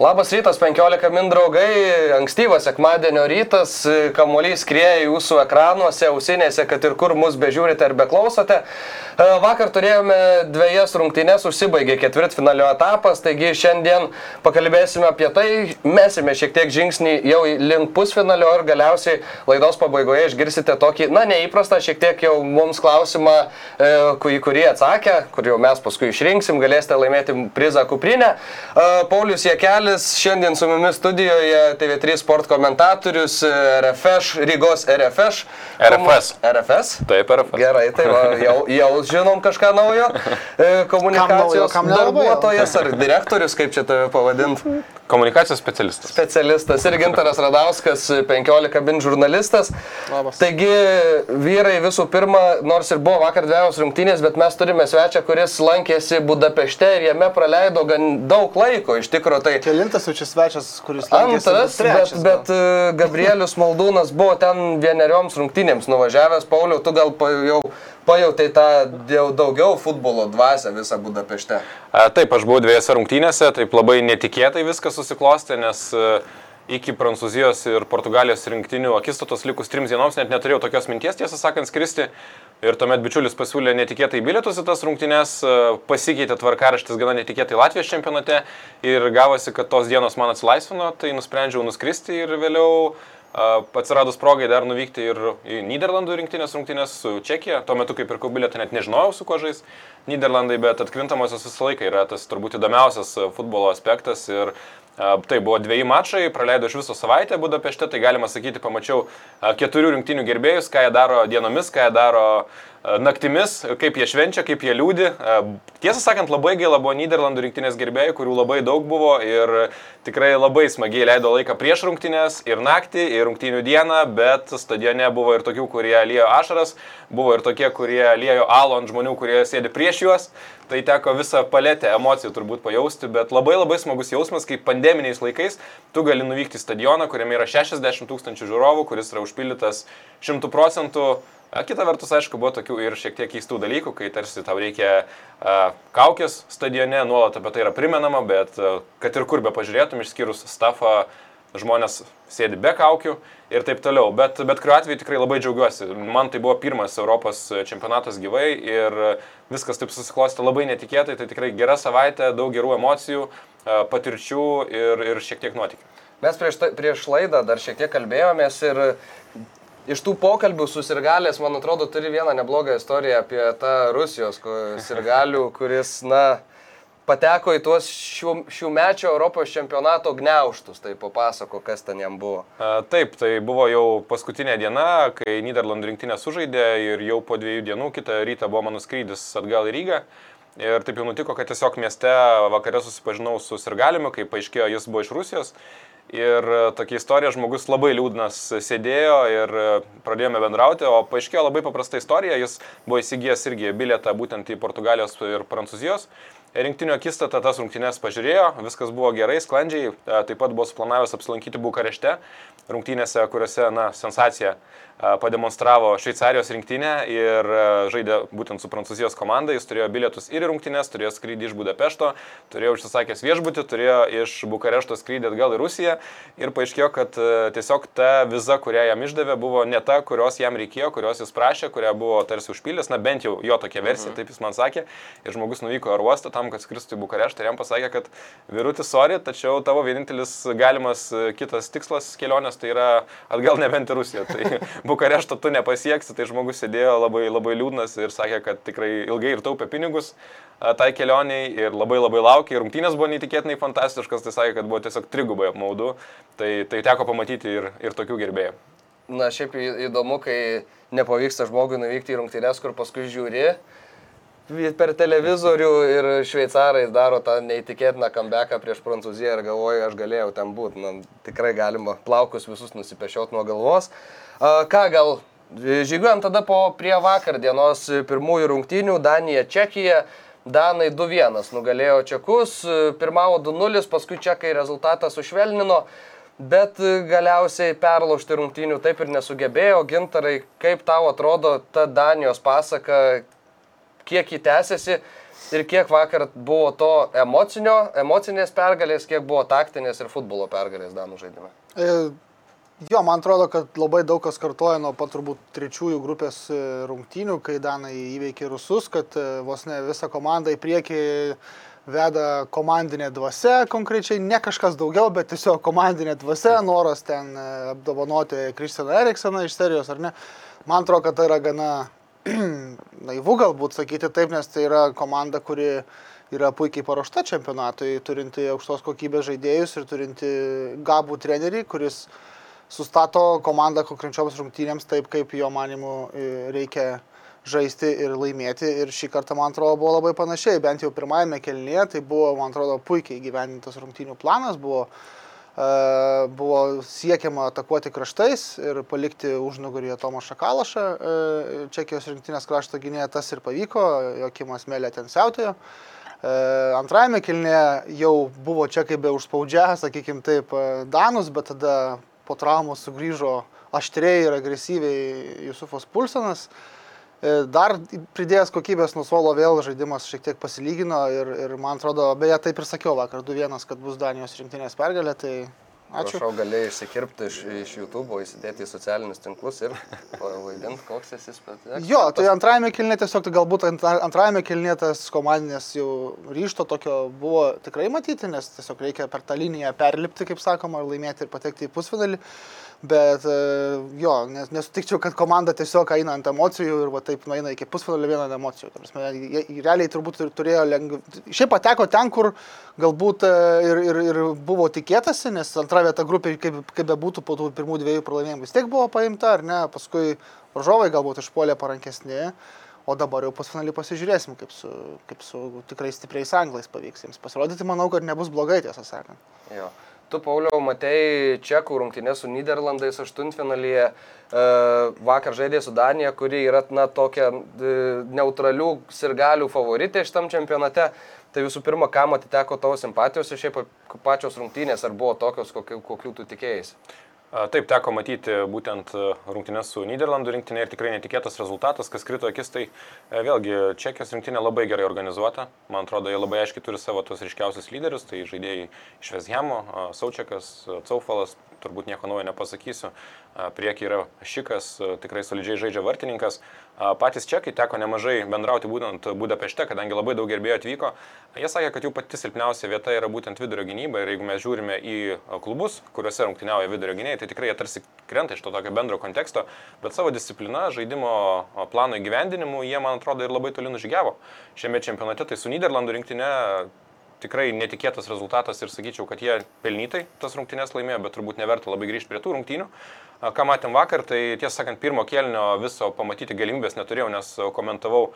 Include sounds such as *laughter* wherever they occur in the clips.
Labas rytas, 15 min draugai, ankstyvas sekmadienio rytas, kamuolys krieja jūsų ekranuose, ausinėse, kad ir kur mus bežiūrite ar beklausote. E, Vakar turėjome dviejas rungtynes, užsibaigė ketvirtfinalio etapas, taigi šiandien pakalbėsime apie tai, mesime šiek tiek žingsnį jau link pusfinalio ir galiausiai laidos pabaigoje išgirsite tokį, na, neįprastą šiek tiek jau mums klausimą, e, į kurį atsakę, kur jau mes paskui išrinksim, galėsite laimėti prizą kuprinę. E, Paulius Jekelis šiandien su mumis studijoje TV3 sport komentatorius RFŠ, Rygos RFŠ. RFS. RFS? Taip, RFS. Gerai, tai va, jau, jau žinom kažką naujo. E, Komunikacijos Kam naujo, kam darbuotojas ar direktorius, kaip čia tave pavadinti? Komunikacijos specialistas. Specialistas ir Gintaras Radauskas, 15 bin žurnalistas. Labas. Taigi, vyrai visų pirma, nors ir buvo vakar dviejos rungtynės, bet mes turime svečią, kuris lankėsi Budapešte ir jame praleido gan daug laiko. Iš tikrųjų, tai Kelintas jau čia svečias, kuris lankėsi, Antras, bet, trečias gal. bet e, Gabrielius Maldūnas buvo ten vienerioms rungtynėms nuvažiavęs. Pauliau, tu gal jau pajautai tą jau daugiau futbolo dvasę visą Budapešte. Taip, aš buvau dviejose rungtynėse, taip labai netikėtai viskas susiklostė, nes e, iki Prancūzijos ir Portugalijos rinktinių akistatos likus trims dienoms net neturėjau tokios minties, tiesą sakant, skristi. Ir tuomet bičiulis pasiūlė netikėtai bilietus į tas rungtynes, e, pasikeitė tvarkaraštis gana netikėtai Latvijos čempionate ir gavosi, kad tos dienos man atsilaisvino, tai nusprendžiau nuskristi ir vėliau atsiradus progai dar nuvykti ir į Niderlandų rinktinės rungtynės su Čekija. Tuo metu, kai pirkau bilietą, net nežinojau, su kuo žais Niderlandai, bet atkrintamosios visą laiką yra tas turbūt įdomiausias a, futbolo aspektas. Ir a, tai buvo dviejai mačai, praleido iš viso savaitę Budapešte, tai galima sakyti, pamačiau a, keturių rinktinių gerbėjus, ką jie daro dienomis, ką jie daro a, naktimis, kaip jie švenčia, kaip jie liūdi. A, Tiesą sakant, labai gaila buvo Niderlandų rinktinės gerbėjų, kurių labai daug buvo ir tikrai labai smagiai leido laiką prieš rungtynės ir naktį, ir rungtynių dieną, bet stadione buvo ir tokių, kurie liejo ašaras, buvo ir tokie, kurie liejo alų ant žmonių, kurie sėdi prieš juos. Tai teko visą paletę emocijų turbūt pajausti, bet labai labai smagus jausmas, kai pandeminiais laikais tu gali nuvykti į stadioną, kuriame yra 60 tūkstančių žiūrovų, kuris yra užpildytas 100 procentų. Kita vertus, aišku, buvo tokių ir šiek tiek keistų dalykų, kai tarsi tau reikia kaukės stadione, nuolat apie tai yra primenama, bet kad ir kur be pažiūrėtum, išskyrus stafą, žmonės sėdi be kaukių ir taip toliau. Bet, bet kuriuo atveju tikrai labai džiaugiuosi. Man tai buvo pirmas Europos čempionatas gyvai ir viskas taip susiklosti labai netikėtai. Tai tikrai gera savaitė, daug gerų emocijų, patirčių ir, ir šiek tiek nuotikių. Mes prieš, tai, prieš laidą dar šiek tiek kalbėjomės ir iš tų pokalbių su sirgalės, man atrodo, turi vieną neblogą istoriją apie tą Rusijos sirgalių, kuris, na, pateko į tuos šių, šių mečio Europos čempionato gneuštus. Tai papasako, kas ten jam buvo. A, Taip, tai buvo jau paskutinė diena, kai Niderlandų rinktinė sužaidė ir jau po dviejų dienų kitą rytą buvo mano skrydis atgal į Rygą. Ir taip jau nutiko, kad tiesiog mieste vakare susipažinau su Sirgaliumi, kai paaiškėjo, jis buvo iš Rusijos. Ir e, tokia istorija, žmogus labai liūdnas sėdėjo ir e, pradėjome bendrauti, o paaiškėjo labai paprasta istorija, jis buvo įsigijęs irgi bilietą būtent į Portugalijos ir Prancūzijos. Rinktinio akistatą tas rungtynės pažiūrėjo, viskas buvo gerai, sklandžiai, e, taip pat buvo suplanavęs apsilankyti Bukarešte, rungtynėse, kuriuose, na, sensacija e, pademonstravo Šveicarijos rinktinę ir žaidė būtent su Prancūzijos komanda, jis turėjo bilietus ir į rungtynės, turėjo skrydį iš Budapešto, turėjo užsisakęs viešbutį, turėjo iš Bukarešto skrydį atgal į Rusiją ir paaiškėjo, kad tiesiog ta viza, kurią jam išdavė, buvo ne ta, kurios jam reikėjo, kurios jis prašė, kurią buvo tarsi užpildęs, na bent jau jo tokia versija, taip jis man sakė. Ir žmogus nuvyko į uostą tam, kad skristų į Bukareštą ir jam pasakė, kad virutis, sorry, tačiau tavo vienintelis galimas kitas tikslas kelionės tai yra atgal nebent į Rusiją. Tai *laughs* Bukarešto tu nepasieksi, tai žmogus sėdėjo labai, labai liūdnas ir sakė, kad tikrai ilgai ir taupė pinigus tai kelioniai ir labai labai laukė. Rungtynės buvo neįtikėtinai fantastiškas, tai sakė, kad buvo tiesiog trigubai apmaudu. Tai, tai teko pamatyti ir, ir tokių gerbėjų. Na, šiaip įdomu, kai nepavyksta žmogui nuvykti į rungtynes, kur paskui žiūri. Per televizorių ir šveicarai daro tą neįtikėtiną comebacką prieš Prancūziją ir galvoju, aš galėjau ten būti. Na, tikrai galima plaukus visus nusipešiot nuo galvos. Ką gal, žygiuojam tada po prie vakar dienos pirmųjų rungtynių Danija, Čekija. Danai 2-1 nugalėjo Čekus, pirmavo 2-0, paskui Čekai rezultatą sušvelnino. Bet galiausiai perlaužti rungtynių taip ir nesugebėjo. Gintarai, kaip tau atrodo ta Danijos pasaka, kiek jį tęsiasi ir kiek vakar buvo to emocinio, emocinės pergalės, kiek buvo taktinės ir futbolo pergalės Danų žaidime. E, jo, man atrodo, kad labai daug kas kartoja nuo pat turbūt trečiųjų grupės e, rungtynių, kai Danai įveikė rusus, kad e, vos ne visą komandą į priekį veda komandinė dvasia, konkrečiai ne kažkas daugiau, bet tiesiog komandinė dvasia, noras ten apdovanoti Kristianą Eriksoną iš serijos, ar ne. Man atrodo, kad tai yra gana *clears throat* naivu galbūt sakyti taip, nes tai yra komanda, kuri yra puikiai paruošta čempionatui, turinti aukštos kokybės žaidėjus ir turinti gabų trenerį, kuris sustato komandą konkrečioms rungtynėms taip, kaip jo manimu e, reikia žaisti ir laimėti. Ir šį kartą, man atrodo, buvo labai panašiai. Bent jau pirmajame kelnyje tai buvo, man atrodo, puikiai gyvenintas rungtynių planas. Buvo uh, buvo siekiama atakuoti kraštais ir palikti užnugaryje Tomą Šakalašą. Čekijos rinktinės krašto gynėja tas ir pavyko, Jokimas Melė ten siautėjo. Antrajame kilnėje jau buvo čekai be užspaudžia, sakykime taip, Danus, bet tada po traumos sugrįžo aštriai ir agresyviai Jusufas Pulsenas. E, dar pridėjęs kokybės nuo suolo vėl žaidimas šiek tiek pasilygino ir, ir man atrodo, beje, taip ir sakiau vakar 2-1, kad bus Danijos rinktinės pergalė, tai ačiū. Prašau, galėjai išsikirpti iš, iš YouTube, įsidėti į socialinius tinklus ir pavaidinti, koks esi specialistas. Jo, tai antrajame kilnė tiesiog, tai galbūt antrajame kilnė tas komandinės jau ryšto tokio buvo tikrai matyti, nes tiesiog reikia per tą liniją perlipti, kaip sakoma, ir laimėti ir patekti į pusfinalį. Bet e, jo, nes, nesutikčiau, kad komanda tiesiog eina ant emocijų ir va taip nueina iki pusfinalio vieną emocijų. Prasme, jie, realiai turbūt turėjo lengviau. Šiaip pateko ten, kur galbūt e, ir, ir, ir buvo tikėtasi, nes antra vieta grupė, kaip, kaip be būtų po tų pirmų dviejų pralaimėjimų, vis tiek buvo paimta, ar ne, paskui varžovai galbūt išpuolė parankesni. O dabar jau pusfinalį pasižiūrėsim, kaip su, kaip su tikrai stipriais anglais pavyks jiems pasirodyti. Manau, kad nebus blogai, tiesą sakant. Jo. Tu, Pauliau, matei Čekų rungtynę su Niderlandais aštuntfinalyje, e, vakar žaidė su Danija, kuri yra, na, tokia e, neutralių sirgalių favoritė šitam čempionate. Tai visų pirma, kam atiteko tavo simpatijos ir šiaip pačios rungtynės, ar buvo tokios, kokių, kokių tu tikėjai? Taip, teko matyti būtent rungtynės su Niderlandų rinktinė ir tikrai netikėtas rezultatas, kas krito akis, tai e, vėlgi Čekijos rinktinė labai gerai organizuota, man atrodo, jie labai aiškiai turi savo tos ryškiausius lyderius, tai žaidėjai iš Vezhemo, Saučiakas, Caufalas, turbūt nieko naujo nepasakysiu, priekyje yra Šikas, tikrai solidžiai žaidžia vartininkas, patys čekai teko nemažai bendrauti būtent Budapešte, kadangi labai daug gerbėjų atvyko, jie sakė, kad jų pati silpniausia vieta yra būtent vidurio gynyba ir jeigu mes žiūrime į klubus, kuriuose rungtyniauja vidurio gynėjai, tai tikrai jie tarsi krenta iš to tokio bendro konteksto, bet savo disciplina, žaidimo plano įgyvendinimu jie, man atrodo, ir labai toli nužygiavo. Šiame čempionate tai su Niderlandų rinktinė tikrai netikėtas rezultatas ir sakyčiau, kad jie pelnytai tas rungtynės laimėjo, bet turbūt neverta labai grįžti prie tų rungtynių. Ką matėm vakar, tai tiesą sakant, pirmo kelnio viso pamatyti galimybės neturėjau, nes komentavau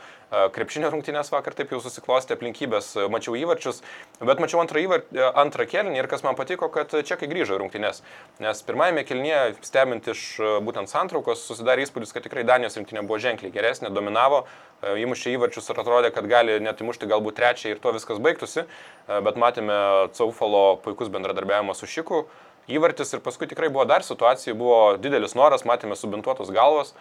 krepšinio rungtynės vakar, taip jau susiklostė aplinkybės, mačiau įvarčius, bet mačiau antrą, įvar... antrą kelnį ir kas man patiko, kad čekai grįžo į rungtynės. Nes pirmajame kelnyje, stebint iš būtent santraukos, susidarė įspūdis, kad tikrai Danijos rinktinė buvo ženkliai geresnė, dominavo, įmušė įvarčius ir atrodė, kad gali net įmušti galbūt trečią ir to viskas baigtųsi, bet matėme Caufalo puikus bendradarbiavimas su Šiku įvartis ir paskui tikrai buvo dar situacijų, buvo didelis noras, matėme subintuotos galvos.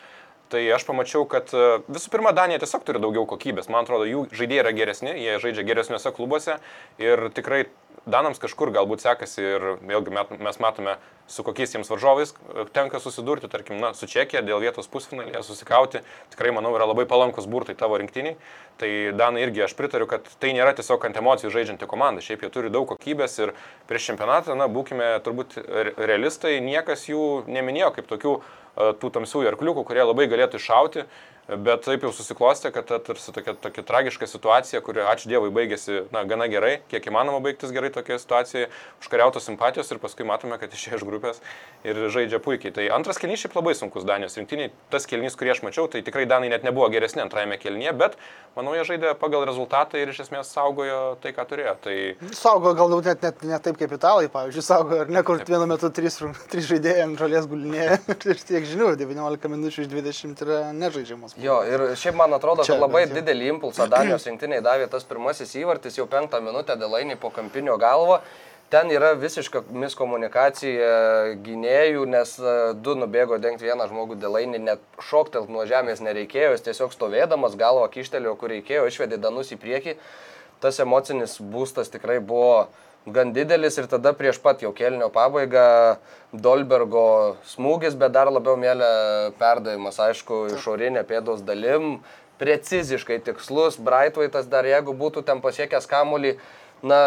Tai aš pamačiau, kad e, visų pirma, Danija tiesiog turi daugiau kokybės. Man atrodo, jų žaidėjai yra geresni, jie žaidžia geresniuose klubuose ir tikrai Danams kažkur galbūt sekasi ir vėlgi mes matome, su kokiais jiems varžovais e, tenka susidurti, tarkim, na, su Čekija dėl vietos pusfinalėje susikauti, tikrai, manau, yra labai palankus burtai tavo rinktiniai. Tai Danai irgi aš pritariu, kad tai nėra tiesiog ant emocijų žaidžianti komanda, šiaip jie turi daug kokybės ir prieš čempionatą, na, būkime turbūt realistai, niekas jų neminėjo kaip tokių e, tų tamsiųjų arkliukų, kurie labai galėtų iššauti. Bet taip jau susiklostė, kad ta tarsi tokia, tokia tragiška situacija, kuri, ačiū Dievui, baigėsi na, gana gerai, kiek įmanoma baigtis gerai tokia situacija, užkariautos simpatijos ir paskui matome, kad išėjo iš grupės ir žaidžia puikiai. Tai antras kelnys šiaip labai sunkus Danijos rinktiniai. Tas kelnys, kurį aš mačiau, tai tikrai Danai net nebuvo geresni antrajame kelnyje, bet manau, jie žaidė pagal rezultatą ir iš esmės saugojo tai, ką turėjo. Tai Saugo galbūt net, net ne taip kaip italai, pavyzdžiui, saugo ir ne kur vienu metu trys, trys žaidėjai ant žolės gulinėja *laughs* ir tiek žinių, 19 minučių iš 20 yra nežaidžiamas. Jo, ir šiaip man atrodo, Čia kad labai jau. didelį impulsą Danijos rinktiniai davė tas pirmasis įvartis, jau penktą minutę dėlainį po kampinio galvo. Ten yra visiška miskomunikacija gynėjų, nes e, du nubėgo dengti vieną žmogų dėlainį, net šoktelt nuo žemės nereikėjo, jis tiesiog stovėdamas galvo kištelio, kur reikėjo, išvedė danus į priekį. Tas emocinis būstas tikrai buvo gan didelis ir tada prieš pat jau kelnio pabaigą Dolbergo smūgis, bet dar labiau mėlė perdavimas, aišku, išorinė pėdos dalim, preciziškai tikslus, Braitvaitas dar jeigu būtų ten pasiekęs kamulį, na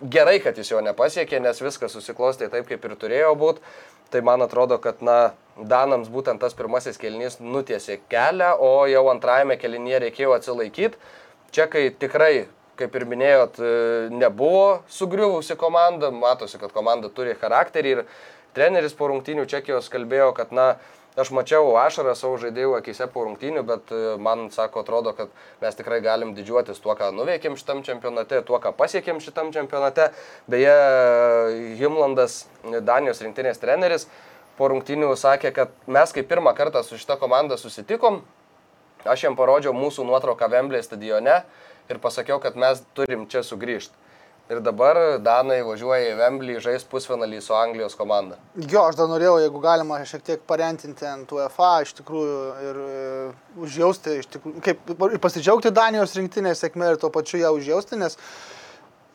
gerai, kad jis jo nepasiekė, nes viskas susiklostė taip, kaip ir turėjo būti. Tai man atrodo, kad na, Danams būtent tas pirmasis kelnys nutiesė kelią, o jau antrajame kelinyje reikėjo atsilaikyti. Čia kai tikrai kaip ir minėjot, e, nebuvo sugriuvusi komanda, matosi, kad komanda turi charakterį ir treneris po rungtynių Čekijos kalbėjo, kad, na, aš mačiau ašarą savo žaidėjų akise po rungtynių, bet e, man, sako, atrodo, kad mes tikrai galim didžiuotis tuo, ką nuveikėm šitam čempionate, tuo, ką pasiekėm šitam čempionate. Beje, Himlandas, Danijos rinktinės treneris, po rungtynių sakė, kad mes kaip pirmą kartą su šita komanda susitikom, Aš jam parodžiau mūsų nuotrauką Vemblės stadione ir pasakiau, kad mes turim čia sugrįžti. Ir dabar Danai važiuoja į Vemblį žais pusfinalį su Anglijos komanda. Jo, aš dar norėjau, jeigu galima, šiek tiek parentinti ant UEFA iš tikrųjų ir e, užjausti, iš tikrųjų, kaip ir pasidžiaugti Danijos rinktinės sėkmė ir tuo pačiu ją užjausti, nes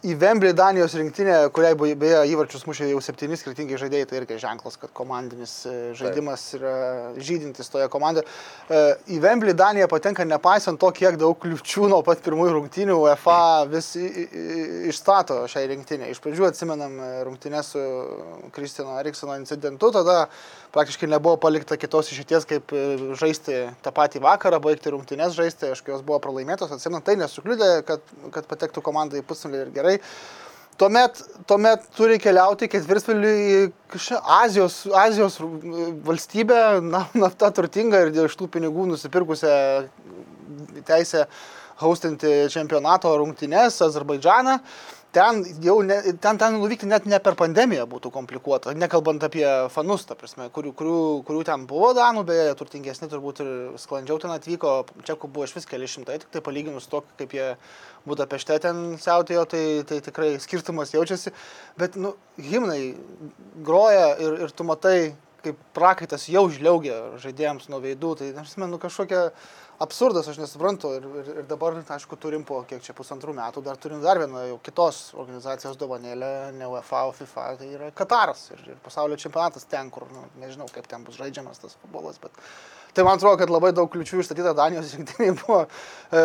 į Vemblį Danijos rinktinę, kuriai buvo- beje įvarčius mušė jau septyni skirtingi žaidėjai, tai irgi ženklas, kad komandinis e, žaidimas yra žydintis toje komandoje. E, Į Vemblį Danija patenka nepaisant to, kiek daug kliučių nuo pat pirmųjų rungtynių UEFA vis išstato šiai rinktinė. Iš pradžių atsimenam e, rungtynės su Kristino Eriksono incidentu, tada praktiškai nebuvo palikta kitos išėties, kaip žaisti tą patį vakarą, baigti rungtynės žaisti, aišku, jos buvo pralaimėtos, atsimenam, tai nesukliudė, kad, kad patektų komanda į pusfinalį ir gerai. Tuomet, tuomet turi keliauti ketvirtfinalį į Azijos, Azijos valstybę, na, nafta turtinga ir dėl iš tų pinigų nusipirkusią teisę haustinti čempionato rungtynes Azerbaidžaną. Ten jau ne, ten, ten nuvykti net ne per pandemiją būtų komplikuota, nekalbant apie fanus, ta prasme, kurių, kurių, kurių ten buvo Danų, beje, turtingesni turbūt ir sklandžiau ten atvyko, čekų buvo iš vis keli šimtai, tik tai palyginus to, kaip jie Budapešte ten siautėjo, tai, tai tikrai skirtumas jaučiasi, bet, nu, himnai groja ir, ir tu matai, kaip prakaitas jau žliaugia žaidėjams nuo veidų, tai, aš menu, kažkokia absurdas, aš nesuprantu. Ir, ir, ir dabar, aišku, turim po kiek čia pusantrų metų, dar turim dar vieną jau kitos organizacijos dovanėlę, ne UEFA, o FIFA, tai yra Kataras ir, ir pasaulio čempionatas ten, kur, nu, nežinau, kaip ten bus žaidžiamas tas futbolas, bet tai man atrodo, kad labai daug kliučių išstatyta Danijos rinktiniai buvo, e,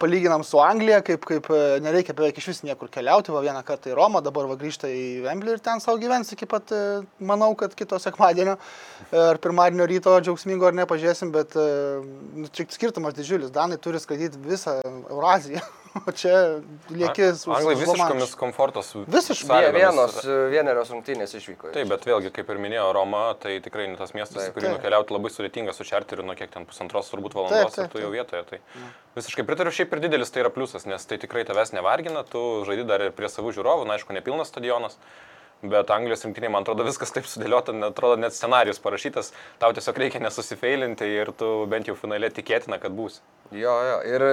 palyginam su Anglija, kaip, kaip e, nereikia beveik iš vis niekur keliauti, va vieną kartą į Romą, dabar va grįžta į Vemblį ir ten savo gyvens iki pat, e, manau, kad kito sekmadienio. E, ar pirmadienio ryto džiaugsmingo ar nepažiūrėsim, bet e, nu, skirtumas didžiulis, Danai turi skraidyti visą Euraziją, o *laughs* čia lieki su Anglai visiškomis komfortos. Visiškai. Vienos, vienerios rungtynės išvyko. Taip, bet vėlgi, kaip ir minėjo Roma, tai tikrai ne tas miestas, Taip, į kurį taip. nukeliauti labai sudėtinga su čarteriu, nuo kiek ten pusantros turbūt valandos taip, ir tu jau taip. vietoje. Tai visiškai pritariu, šiaip ir didelis tai yra pliusas, nes tai tikrai tavęs nevargina, tu žaidi dar ir prie savų žiūrovų, na aišku, nepilnas stadionas. Bet Anglijos rinktinė, man atrodo, viskas taip sudėliota, net atrodo, net scenarius parašytas, tau tiesiog reikia nesusifeilinti ir tu bent jau finale tikėtina, kad būsi. Jo, jo. Ir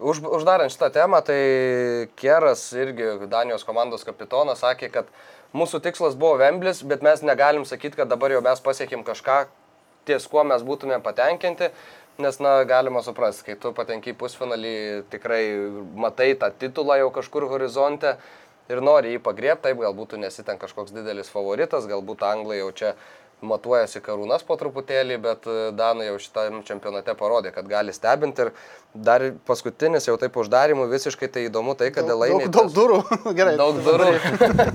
už, uždarant šitą temą, tai Kieras irgi Danijos komandos kapitonas sakė, kad mūsų tikslas buvo Vemblis, bet mes negalim sakyti, kad dabar jau mes pasiekėm kažką, ties kuo mes būtume patenkinti. Nes, na, galima suprasti, kai tu patenki į pusfinalį, tikrai matai tą titulą jau kažkur horizonte ir nori jį pagriebti, taip, galbūt nesi ten kažkoks didelis favoritas, galbūt anglai jau čia matuojasi karūnas po truputėlį, bet e, Danai jau šitam čempionate parodė, kad gali stebinti ir dar paskutinis jau taip uždarimų visiškai tai įdomu tai, kad Delainiai... daug, daug durų. *laughs* Gerai. Daug durų.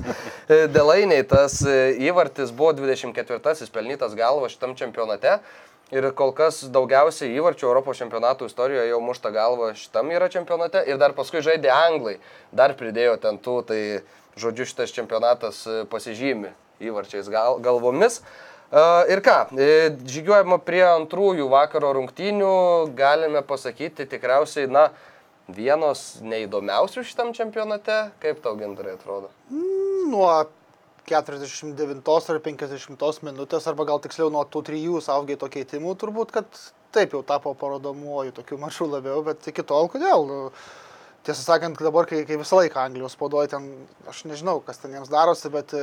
*laughs* Delainiai tas e, įvartis buvo 24-asis pelnytas galva šitam čempionate. Ir kol kas daugiausiai įvarčių Europos čempionatų istorijoje jau mušta galva šitam yra čempionate. Ir dar paskui žaidė Anglai. Dar pridėjo ten tų, tai žodžiu šitas čempionatas e, pasižymi įvarčiais gal, galvomis. E, Ir ką, e, žygiuojama prie antrųjų vakaro rungtynių, galime pasakyti tikriausiai, na, vienos neįdomiausių šitam čempionate. Kaip tau gintarai atrodo? Nuo 49 ar 50 minutės, arba gal tiksliau nuo tų trijų saugėto keitimų, turbūt, kad taip jau tapo parodomuoju tokiu maču labiau, bet iki tol kodėl? Nu, Tiesą sakant, dabar, kai, kai visą laiką Anglijos spaudoje ten, aš nežinau, kas ten jiems darosi, bet e,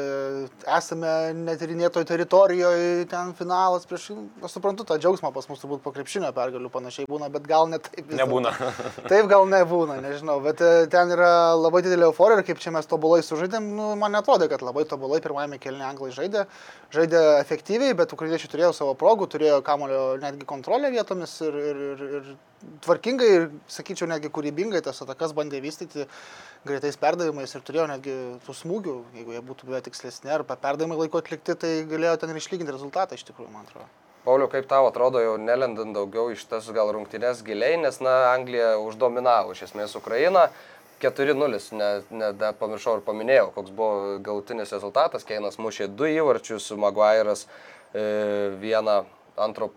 esame netirinėtoj teritorijoje, ten finalas prieš, aš suprantu, tą džiaugsmą pas mus turbūt po krepšinio pergalių panašiai būna, bet gal ne taip. vis Nebūna. *laughs* Taip gal nebūna, nežinau, bet e, ten yra labai didelė euforija ir kaip čia mes tobulai sužaidėm, nu, man netrodė, kad labai tobulai pirmajame kelne anglai žaidė, žaidė efektyviai, bet ukrainiečiai turėjo savo progų, turėjo kamulio netgi kontrolę vietomis ir, ir, ir, ir tvarkingai ir, sakyčiau, netgi kūrybingai tas atakas bandė vystyti greitais perdavimais ir turėjo netgi tų smūgių, jeigu jie būtų buvę tikslesni arba perdavimai laiko atlikti, tai galėjo ten ir išlyginti rezultatą iš tikrųjų, man atrodo. Pauliu, kaip tau atrodo, jau nelendant daugiau iš tas gal rungtynės giliai, nes, na, Anglija uždominavo iš esmės Ukrainą. 4-0, ne, ne, ne pamiršau ir paminėjau, koks buvo galutinis rezultatas. Keinas mušė du įvarčius, Maguire'as e, vieną antro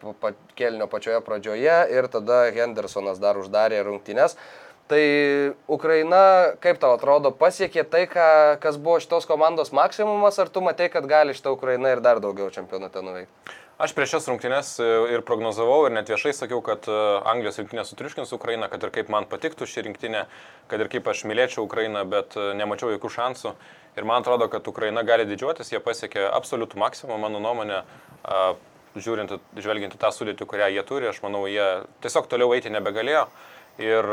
kėlinio pačioje pradžioje ir tada Hendersonas dar uždarė rungtynės. Tai Ukraina, kaip tau atrodo, pasiekė tai, ką, kas buvo šitos komandos maksimumas, ar tu matei, kad gali šitą Ukrainą ir dar daugiau čempionate nuveikti? Aš prieš šias rungtynes e, ir prognozavau ir net viešai sakiau, kad e, Anglijos rinktinė sutriuškins Ukrainą, kad ir kaip man patiktų ši rinktinė, kad ir kaip aš mylėčiau Ukrainą, bet e, nemačiau jokių šansų. Ir man atrodo, kad Ukraina gali didžiuotis, jie pasiekė absoliutų maksimumą, mano nuomonė, žiūrint, žvelgiant į tą sudėtį, kurią jie turi, aš manau, jie tiesiog toliau eiti nebegalėjo. Ir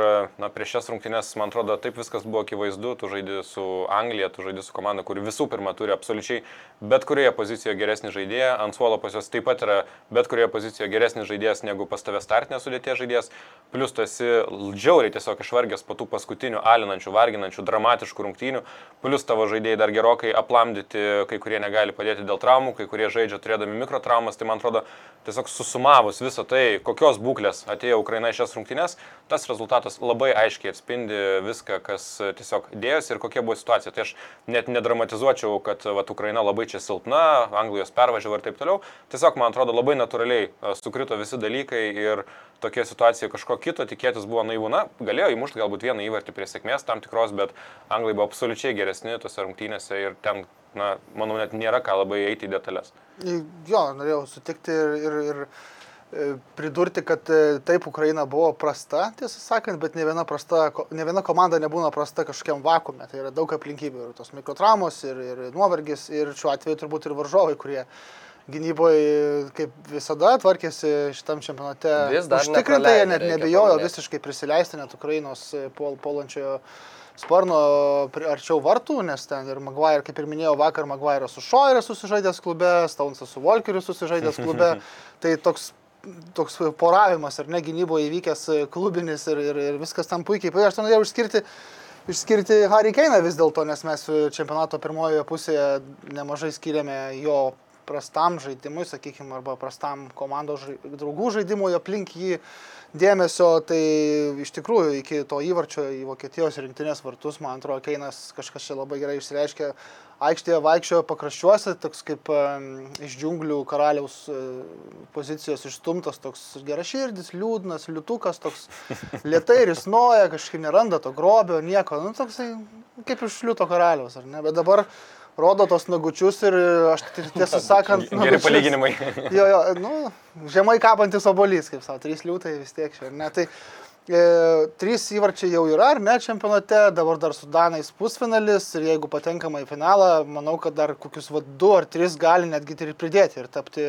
na, prieš šias rungtynes, man atrodo, taip viskas buvo akivaizdu, tu žaidži su Anglija, tu žaidži su komanda, kuri visų pirma turi absoliučiai bet kurioje pozicijoje geresnį žaidėją, ant suolo pas juos taip pat yra bet kurioje pozicijoje geresnis žaidėjas negu pas tave startinė sudėtie žaidėjas, plus tu esi džiauriai tiesiog išvargęs po tų paskutinių alinančių, varginančių, dramatiškų rungtynių, plus tavo žaidėjai dar gerokai aplamdyti, kai kurie negali padėti dėl traumų, kai kurie žaidžia turėdami mikrotraumas, tai man atrodo, tiesiog susumavus visą tai, kokios būklės atėjo Ukraina į šias rungtynes, tas rezultatas labai aiškiai atspindi viską, kas tiesiog dėjosi ir kokia buvo situacija. Tai aš net nedramatizuočiau, kad vat, Ukraina labai čia silpna, Anglijos pervažiavo ir taip toliau. Tiesiog, man atrodo, labai natūraliai a, sukrito visi dalykai ir tokia situacija kažko kito tikėtis buvo naivu. Na, galėjo įmušti galbūt vieną įvartį prie sėkmės tam tikros, bet Anglai buvo absoliučiai geresni tose rungtynėse ir ten, na, manau, net nėra ką labai eiti į detalės. Jo, norėjau sutikti ir, ir, ir e, pridurti, kad e, taip Ukraina buvo prasta, tiesą sakant, bet ne viena, prasta, ne viena komanda nebūna prasta kažkokiam vakume. Tai yra daug aplinkybių ir tos mikrotraumos, ir, ir nuovargis, ir šiuo atveju turbūt ir varžovai, kurie gynyboje, kaip visada, tvarkėsi šitam čempionate. Vis dar Užtikrintai jie net nebijojo visiškai prisileisti net Ukrainos e, pol, polančiojo sparno arčiau vartų, nes ten ir Maguire, kaip ir minėjau, vakar Maguire su Šoirė susižaidęs klube, Staunsas su Volkeriu susižaidęs klube. *laughs* tai toks, toks poravimas ar ne gynyboje įvykęs e, klubinis ir, ir, ir viskas tam puikiai. Aš ten norėjau išskirti, išskirti Harry Keiną vis dėlto, nes mes e, čempionato pirmojoje pusėje nemažai skiriame jo prastam žaidimui, sakykime, arba prastam komandos žai- draugų žaidimui aplink jį dėmesio, tai iš tikrųjų iki to įvarčio į Vokietijos rinktinės vartus, man atrodo, Keinas kažkas čia labai gerai išsireiškė, aikštėje vaikščiojo pakraščiuose, toks kaip iš džiunglių karaliaus e, pozicijos išstumtas, toks geraširdis, liūdnas, liutukas, toks. Lietai risnoja, kažkaip neranda to grobio, nieko, nu toksai kaip iš liūto karaliaus, ar ne, bet dabar rodo tos nagučius ir aš t- tiesą *laughs* sakant... Geri nagučius- palyginimai. Jo, jo, nu, žemai kabantis obolys, kaip savo, trys liūtai vis tiek čia, ne? Tai e, trys įvarčiai jau yra, ar ne, čempionate, dabar dar su Danais pusfinalis ir jeigu patenkama į finalą, manau, kad dar kokius va, du ar tris gali netgi ir pridėti ir tapti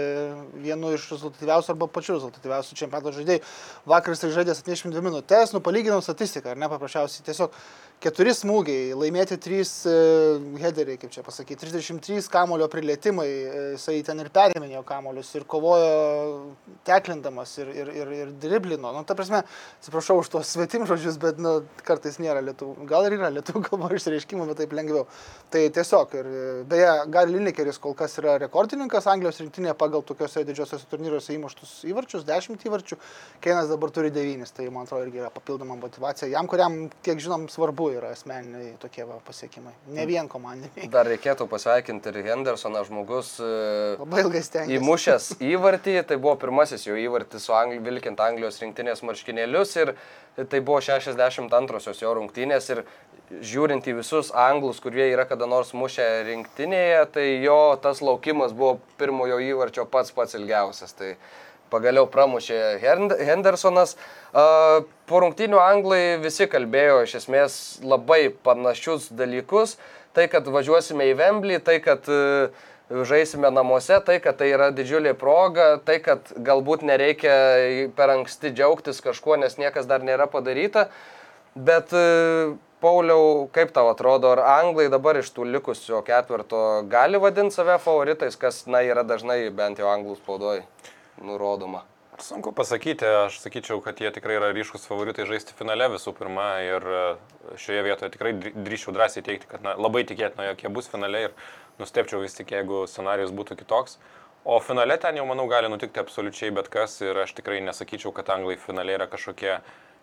vienu iš rezultatyviausių arba pačiu rezultatyviausių čempionato žaidėjų. Vakar jis žaidė 72 minutės, nu palyginau statistiką, ar ne, paprasčiausiai tiesiog keturi smūgiai, laimėti trys e, headeriai, kaip čia pasakyti, 33 kamulio prilietimai, e, jisai ten ir perėminėjo kamuolius ir kovojo teklindamas ir, ir, ir, ir driblino. Nu, ta prasme, atsiprašau, atsiprašau už tos svetimžodžius, bet nu, kartais nėra lietuvių. Gal ir yra lietuvių *laughs* kalbos išreiškimų, bet taip lengviau. Tai tiesiog, ir beje, Gary Linekeris kol kas yra rekordininkas Anglijos rinktinėje pagal tokiuose didžiosiuose turnyruose įmuštus įvarčius, 10 įvarčių, Keinas dabar turi 9, tai man atrodo irgi yra papildoma motivacija. Jam, kuriam, kiek žinom, svarbu yra asmeniniai tokie va, pasiekimai, ne vien komandiniai. Dar reikėtų pasveikinti ir Hendersoną žmogus. e, Labai ilgai stengiasi. Įmušęs įvartį, tai buvo pirmasis jo įvartis su Angli, vilkint Anglijos rinktinės marškinėlius ir tai buvo 62-osios jo rungtynės ir žiūrint į visus anglus, kurie yra kada nors mušę rinktinėje, tai jo tas laukimas buvo pirmojo įvarčio pats pats ilgiausias. Tai pagaliau pramušė Hend- Hendersonas. Po rungtynių anglai visi kalbėjo iš esmės labai panašius dalykus. Tai, kad važiuosime į Vemblį, tai, kad e, žaisime namuose, tai, kad tai yra didžiulė proga, tai, kad galbūt nereikia per anksti džiaugtis kažkuo, nes niekas dar nėra padaryta. Bet e, Pauliau, kaip tau atrodo, ar anglai dabar iš tų likusio ketvirto gali vadinti save favoritais, kas, na, yra dažnai bent jau anglų spaudoj nurodoma? Sunku pasakyti, aš sakyčiau, kad jie tikrai yra ryškus favoritai žaisti finale visų pirma ir e, šioje vietoje tikrai drįsčiau drąsiai teikti, kad na, labai tikėtina, jog jie bus finale ir nustepčiau vis tik, jeigu scenarius būtų kitoks. O finale ten jau, manau, gali nutikti absoliučiai bet kas ir aš tikrai nesakyčiau, kad anglai finale yra kažkokie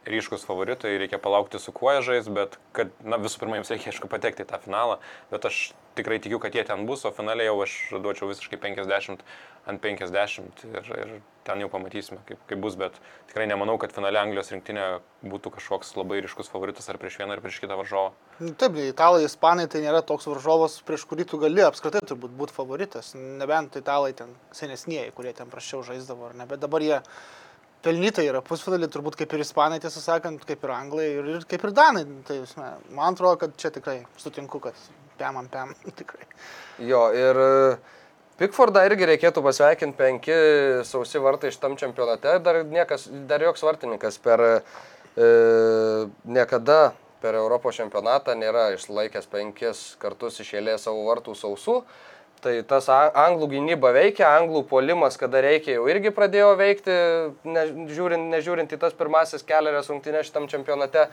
ryškus favoritai, reikia palaukti su kuo jie žais, bet kad, na, visų pirma, jiems reikia, aišku, patekti į tą finalą, bet aš tikrai tikiu, kad jie ten bus, o finale jau aš duočiau visiškai 50 ant 50 ir, ir ten jau pamatysime, kaip, kaip bus, bet tikrai nemanau, kad finale Anglijos rinktinė būtų kažkoks labai ryškus favoritas ar prieš vieną ar prieš kitą varžovą. Taip, italai, ispanai tai nėra toks varžovas, prieš kurį tu gali apskritai turbūt būti favoritas. Nebent italai ten senesnieji, kurie ten prašiau žaisdavo, ar ne. Bet dabar jie pelnytai yra pusfinalį, turbūt kaip ir ispanai, tiesą sakant, kaip ir anglai ir, ir kaip ir danai. Tai man atrodo, kad čia tikrai sutinku, kad pem ant pem *laughs* tikrai. Jo, ir e, Pikfordą irgi reikėtų pasveikinti penki sausi vartai šitam čempionate. Dar, niekas, dar joks vartininkas per e, niekada per Europos čempionatą nėra išlaikęs penkis kartus išėlės savo vartų sausų. Tai tas anglų gynyba veikia, anglų polimas, kada reikia, jau irgi pradėjo veikti, nežiūrint, nežiūrint į tas pirmasis keliarias rungtynės šitam čempionate.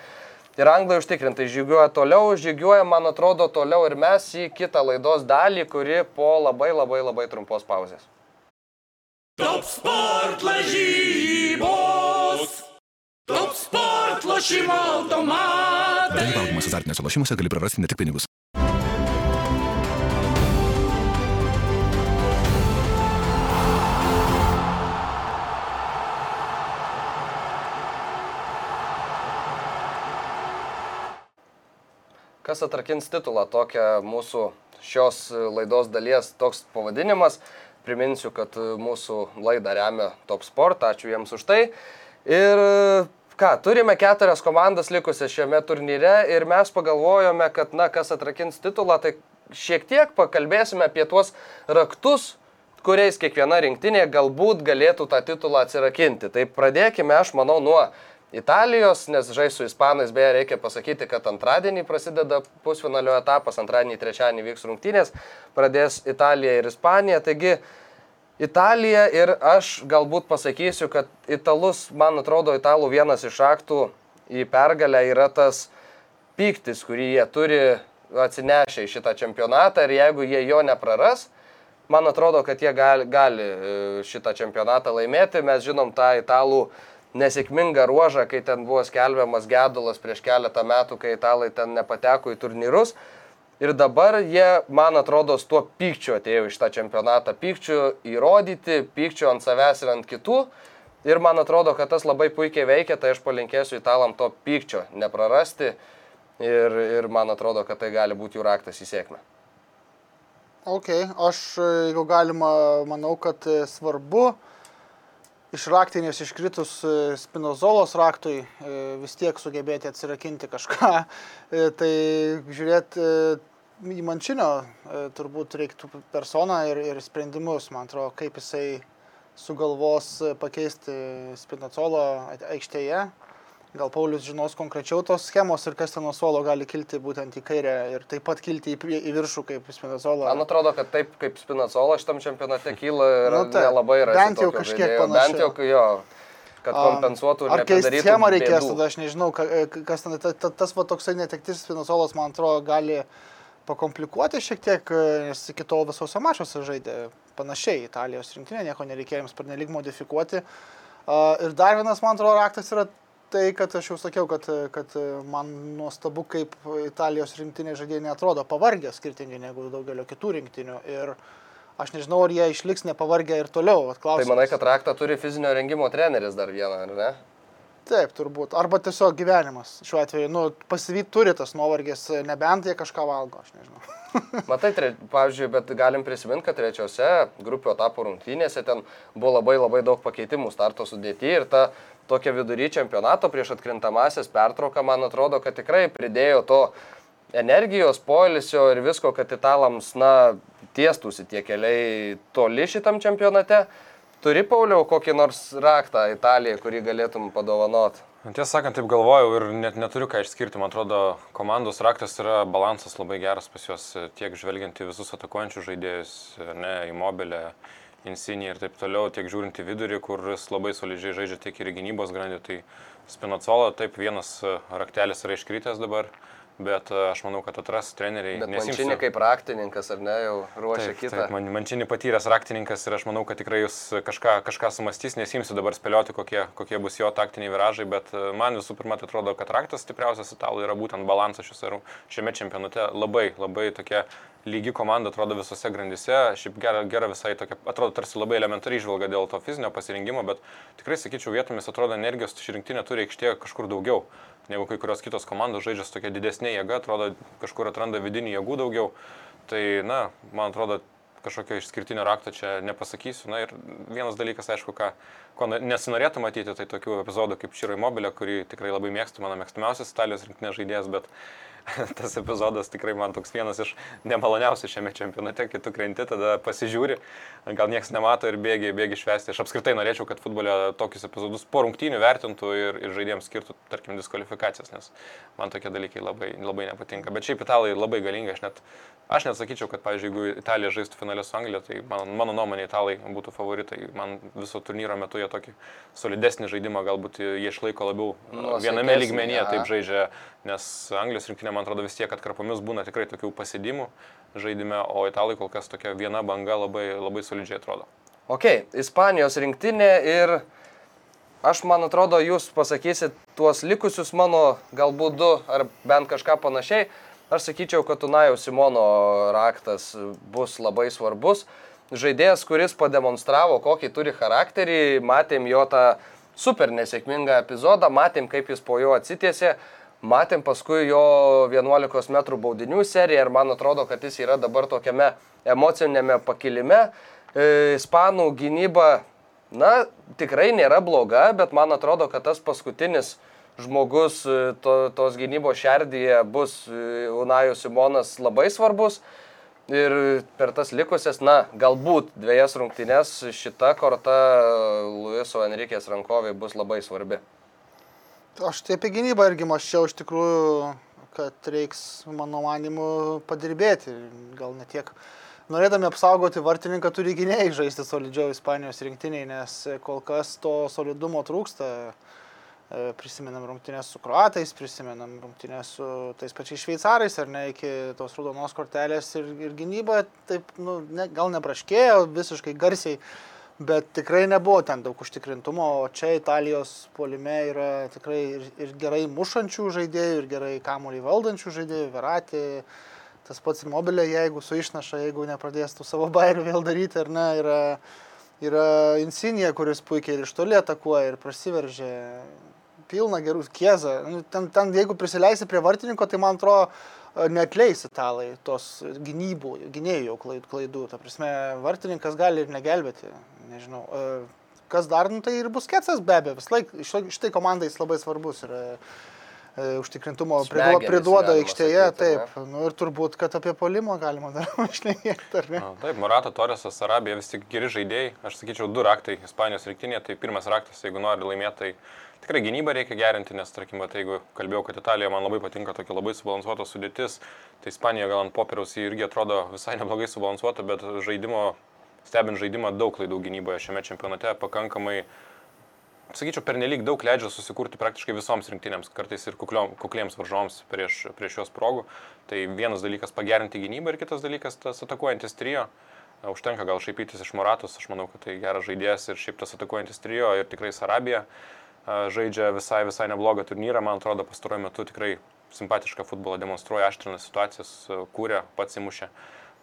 Ir anglai užtikrintai žygiuoja toliau, žygiuoja, man atrodo, toliau ir mes į kitą laidos dalį, kuri po labai labai labai trumpos pauzės. Top sport lažybos. Top sport lošimo automatai. Dalyvaudamas azartiniuose lošimuose gali prarasti ne tik pinigus. Kas atrakins titulą, tokia mūsų šios laidos dalies toks pavadinimas. Priminsiu, kad mūsų laidą remia Top Sport, ačiū jiems už tai. Ir ką, turime keturias komandas likusias šiame turnyre ir mes pagalvojome, kad, na, kas atrakins titulą, tai šiek tiek pakalbėsime apie tuos raktus, kuriais kiekviena rinktinė galbūt galėtų tą titulą atsirakinti. Tai pradėkime, aš manau, nuo Italijos, nes žais su Ispanais, beje, reikia pasakyti, kad antradienį prasideda pusfinalio etapas, antradienį, trečiadienį vyks rungtynės, pradės Italija ir Ispanija. Taigi Italija ir aš galbūt pasakysiu, kad italus, man atrodo, italų vienas iš aktų į pergalę yra tas pyktis, kurį jie turi atsinešę į šitą čempionatą ir jeigu jie jo nepraras, man atrodo, kad jie gali, gali e, šitą čempionatą laimėti. Mes žinom tą italų nesėkmingą ruožą, kai ten buvo skelbiamas gedulas prieš keletą metų, kai italai ten nepateko į turnyrus. Ir dabar jie, man atrodo, su tuo pykčiu atėjo iš tą čempionatą. Pykčiu įrodyti, pykčiu ant savęs ir ant kitų. Ir man atrodo, kad tas labai puikiai veikia, tai aš palinkėsiu italam to pykčio neprarasti. Ir, ir man atrodo, kad tai gali būti jų raktas į sėkmę. Ok, aš, jeigu galima, manau, kad e, svarbu iš raktinės iškritus e, spinozolos raktui e, vis tiek sugebėti atsirakinti kažką. *laughs* E, Tai žiūrėti į mančinio turbūt reiktų personą ir, ir sprendimus, man atrodo, kaip jisai sugalvos pakeisti spinozolo aikštėje. Gal Paulius žinos konkrečiau tos schemos ir kas ten nuo suolo gali kilti būtent į kairę ir taip pat kilti į, prie- į viršų kaip spinozola. Man atrodo, kad taip kaip Spinacola šitam čempionate kyla ir *laughs* Nu, taip. nelabai yra. Bent jau kažkiek žaidėjo. panašiau. Bent jau, jo. kad kompensuotų ir nepridarytų schemą reikės, bėdų. tada aš nežinau, e, kas ten, ta, ta, tas va toksai netektis Spinozolas, man atrodo, gali pakomplikuoti šiek tiek, e, nes iki tol visose mačiuose žaidė panašiai Italijos rinktinė, nieko nereikėjo jiems per nelik modifikuoti. Ir dar vienas, man atrodo, raktas yra tai, kad aš jau sakiau, kad, kad man nuostabu, kaip Italijos rinktinė žaidėjai netrodo pavargę skirtingai negu daugelio kitų rinktinių. Ir aš nežinau, ar jie išliks nepavargę ir toliau. Tai manai, kad raktą turi fizinio rengimo treneris dar vieną, ar ne? Taip, turbūt. Arba tiesiog gyvenimas šiuo atveju. Nu, pasivyti turi tas nuovargis, nebent jie kažką valgo, aš nežinau. *laughs* Matai, tre, pavyzdžiui, bet galim prisiminti, kad trečiose grupių etapų rungtynėse ten buvo labai labai daug pakeitimų starto sudėti ir ta tokia vidury čempionato prieš atkrintamasias pertrauką, man atrodo, kad tikrai pridėjo to energijos, poilisio ir visko, kad italams, na, tiestųsi tie keliai toli šitam čempionate. Turi, Pauliau, kokį nors raktą Italijai, kurį galėtum padovanot? Tiesą sakant, taip galvojau ir net neturiu ką išskirti. Man atrodo, komandos raktas yra balansas labai geras pas juos, tiek žvelgiant į visus atakuojančius žaidėjus, ne, į mobilę, insinį ir taip toliau, tiek žiūrint į vidurį, kur jis labai solidžiai žaidžia tiek ir gynybos grandį. Tai Spinacola, taip vienas raktelis yra iškritęs dabar, bet e, aš manau, kad atras treneriai. Bet nesiimsiu- Mančinė kaip raktininkas, ar ne, jau ruošia Taip, kitą. taip, man, man čia nepatyręs raktininkas ir aš manau, kad tikrai jūs kažką, kažką sumastys, nesimsiu dabar spėlioti, kokie, kokie bus jo taktiniai viražai, bet e, man visų pirma tai atrodo, kad raktas stipriausias italų yra būtent balansas šiame čempionate. Labai, labai tokia lygi komanda atrodo visose grandise, šiaip gera, gera visai tokia, atrodo tarsi labai elementariai žvalga dėl to fizinio pasirinkimo, bet tikrai sakyčiau, vietomis atrodo energijos ši rinktinė turi aikštėje kažkur daugiau negu kai kurios kitos komandos žaidžia su tokia didesnė jėga, atrodo kažkur atranda vidinių jėgų daugiau. Tai, na, man atrodo, kažkokio išskirtinio rakto čia nepasakysiu. Na ir vienas dalykas, aišku, ką, ko ne- nesinorėtų matyti, tai tokių epizodų kaip Širo Immobilė, kurį tikrai labai mėgstu, mano mėgstamiausias Italijos rinktinės žaidėjas, bet *laughs* tas epizodas tikrai man toks vienas iš nemaloniausių šiame čempionate, kai tu krenti, tada pasižiūri, gal niekas nemato ir bėgi, bėgi švesti. Aš apskritai norėčiau, kad futbole tokius epizodus po rungtynių vertintų ir, ir žaidėjams skirtų, tarkim, diskvalifikacijas, nes man tokie dalykai labai, labai nepatinka. Bet šiaip italai labai galingi, aš net, aš net sakyčiau, kad, pavyzdžiui, jeigu Italija žaistų finalę su Anglija, tai man, mano nuomonė italai būtų favoritai. Man viso turnyro metu jie tokį solidesnį žaidimą, galbūt jie išlaiko labiau Nuosaikesnį, viename lygmenyje, taip žaidžia, nes Anglijos rinktinė, man atrodo, vis tiek atkarpomis būna tikrai tokių pasidimų žaidime, o italai kol kas tokia viena banga labai, labai solidžiai atrodo. Ok, Ispanijos rinktinė ir aš man atrodo, jūs pasakysit tuos likusius mano galbūt du ar bent kažką panašiai. Aš sakyčiau, kad Tunajaus Simono raktas bus labai svarbus. Žaidėjas, kuris pademonstravo, kokį turi charakterį, matėm jo tą super nesėkmingą epizodą, matėm, kaip jis po jo atsitiesė, matėm paskui jo 11 m baudinių seriją ir man atrodo, kad jis yra dabar tokiame emocinėme pakilime. E, Ispanų gynyba, na, tikrai nėra bloga, bet man atrodo, kad tas paskutinis žmogus e, to, tos gynybos šerdyje bus e, Unajus Simonas labai svarbus. Ir per tas likusias, na, galbūt dviejas rungtynes šita korta Luiso Enrikės rankoviai bus labai svarbi. Aš tai apie gynybą irgi maščiau iš tikrųjų, kad reiks, mano manimu, padirbėti. Gal ne tiek. Norėdami apsaugoti vartininką turi gynėjai žaisti solidžiau Ispanijos rinktiniai, nes kol kas to solidumo trūksta. E, Prisimenam rungtynės su kruatais, prisimenam rungtynės su tais pačiais šveicarais, ar ne, iki tos raudonos kortelės ir, ir gynyba taip, nu, ne, gal nebraškėjo visiškai garsiai, bet tikrai nebuvo ten daug užtikrintumo, o čia Italijos polime yra tikrai ir, ir gerai mušančių žaidėjų, ir gerai kamuolį valdančių žaidėjų, Veratė, tas pats mobilė, jeigu su išnaša, jeigu nepradės tų savo bairių vėl daryti, ar ne, yra, yra Insinija, kuris puikiai ir iš toli atakuoja ir prasiveržia pilna gerų kiezą. Nu, Ten, ten, jeigu prisileisi prie vartininko, tai man atrodo, neatleis italai tos gynybų, gynėjų klaidų. Ta prasme, vartininkas gali ir negelbėti. Nežinau. E, Kas dar, nu, tai ir bus ketsas be abejo. Vis laik, šitai komandai jis labai svarbus yra. e, Užtikrintumo priduo, Smegenys, priduoda aikštėje, sakyti, ar ne? taip. Nu, ir turbūt, kad apie polimą galima dar *laughs* išnekėti, ar ne? Na, taip, Morata, Torresas, Arabija vis tik geri žaidėjai. Aš sakyčiau, du raktai Ispanijos rinktinėje. Tai pirmas raktas, jeigu nori laimėti, tai tikrai gynybą reikia gerinti, nes, tarkim, vat, jeigu kalbėjau, kad Italija man labai patinka tokia labai subalansuota sudėtis, tai Ispanija gal ant popieriaus ji irgi atrodo visai neblogai subalansuota, bet žaidimo, stebint žaidimą, daug klaidų gynyboje šiame čempionate pakankamai sakyčiau, pernelyg daug leidžia susikurti praktiškai visoms rinktinėms, kartais ir kukliom, kukliems varžoms prieš, prieš juos progų. Tai vienas dalykas pagerinti gynybą ir kitas dalykas tas atakuojantis trijo. E, Užtenka gal šaipytis iš Moratus, aš manau, kad tai geras žaidėjas ir šiaip tas atakuojantis trijo ir tikrai Sarabija e, žaidžia visai, visai neblogą turnyrą, man atrodo, pastaruoju metu tikrai simpatišką futbolą demonstruoja, aštrina situacijas, kūrė, pats įmušė.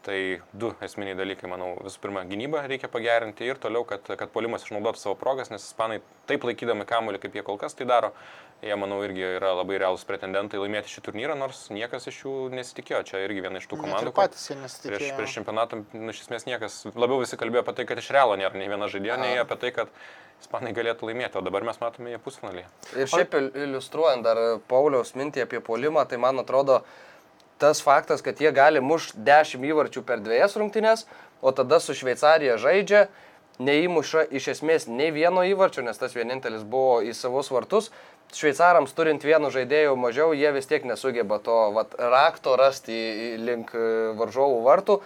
Tai du esminiai dalykai, manau, visų pirma, gynybą reikia pagerinti ir toliau, kad, kad polimas išnaudotų savo progas, nes ispanai taip laikydami kamuolį, kaip jie kol kas tai daro, jie, manau, irgi yra labai realūs pretendentai laimėti šį turnyrą, nors niekas iš jų nesitikėjo. Čia irgi viena iš tų Net ir komandų. patys jie nesitikėjo. Prieš, prieš čempionatą, nu, iš esmės niekas, labiau visi kalbėjo apie tai, kad iš realo nėra nei viena žaidėjo, nei apie tai, kad ispanai galėtų laimėti, o dabar mes matome jie pusfinalį. Ir šiaip il- iliustruojant dar Pauliaus mintį apie polimą, tai man atrodo tas faktas, kad jie gali mušti 10 įvarčių per dviejas rungtynės, o tada su Šveicarija žaidžia, neįmuša iš esmės nei vieno įvarčio, nes tas vienintelis buvo į savus vartus. Šveicarams turint vienu žaidėju mažiau, jie vis tiek nesugeba to vat, rakto rasti link e, varžovų vartų.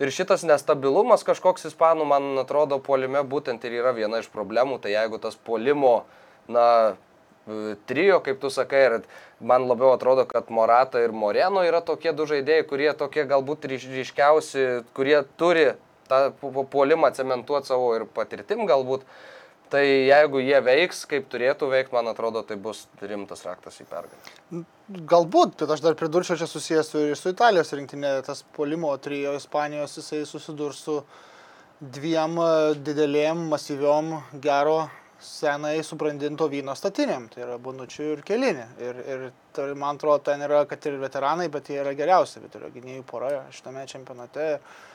Ir šitas nestabilumas kažkoks ispanų, man atrodo, puolime būtent ir yra viena iš problemų. Tai jeigu tas puolimo, na, e, trijo, kaip tu sakai, ir man labiau atrodo, kad Morata ir Moreno yra tokie du žaidėjai, kurie tokie galbūt ryš- ryškiausi, kurie turi tą pu- pu- puolimą cementuoti savo ir patirtim galbūt. Tai jeigu jie veiks, kaip turėtų veikti, man atrodo, tai bus rimtas raktas į pergalę. Galbūt, bet aš dar pridurčiau čia susijęs su, ir su Italijos rinktinė, tas polimo trijo Ispanijos, jisai susidurs su dviem e, didelėm, masyviom, gero senai subrandinto vyno statinėm, tai yra Bonučių ir Kelinė. Ir, ir tai, man atrodo, ten yra, kad ir veteranai, bet jie yra geriausi vidurio gynėjų pora šitame čempionate. E,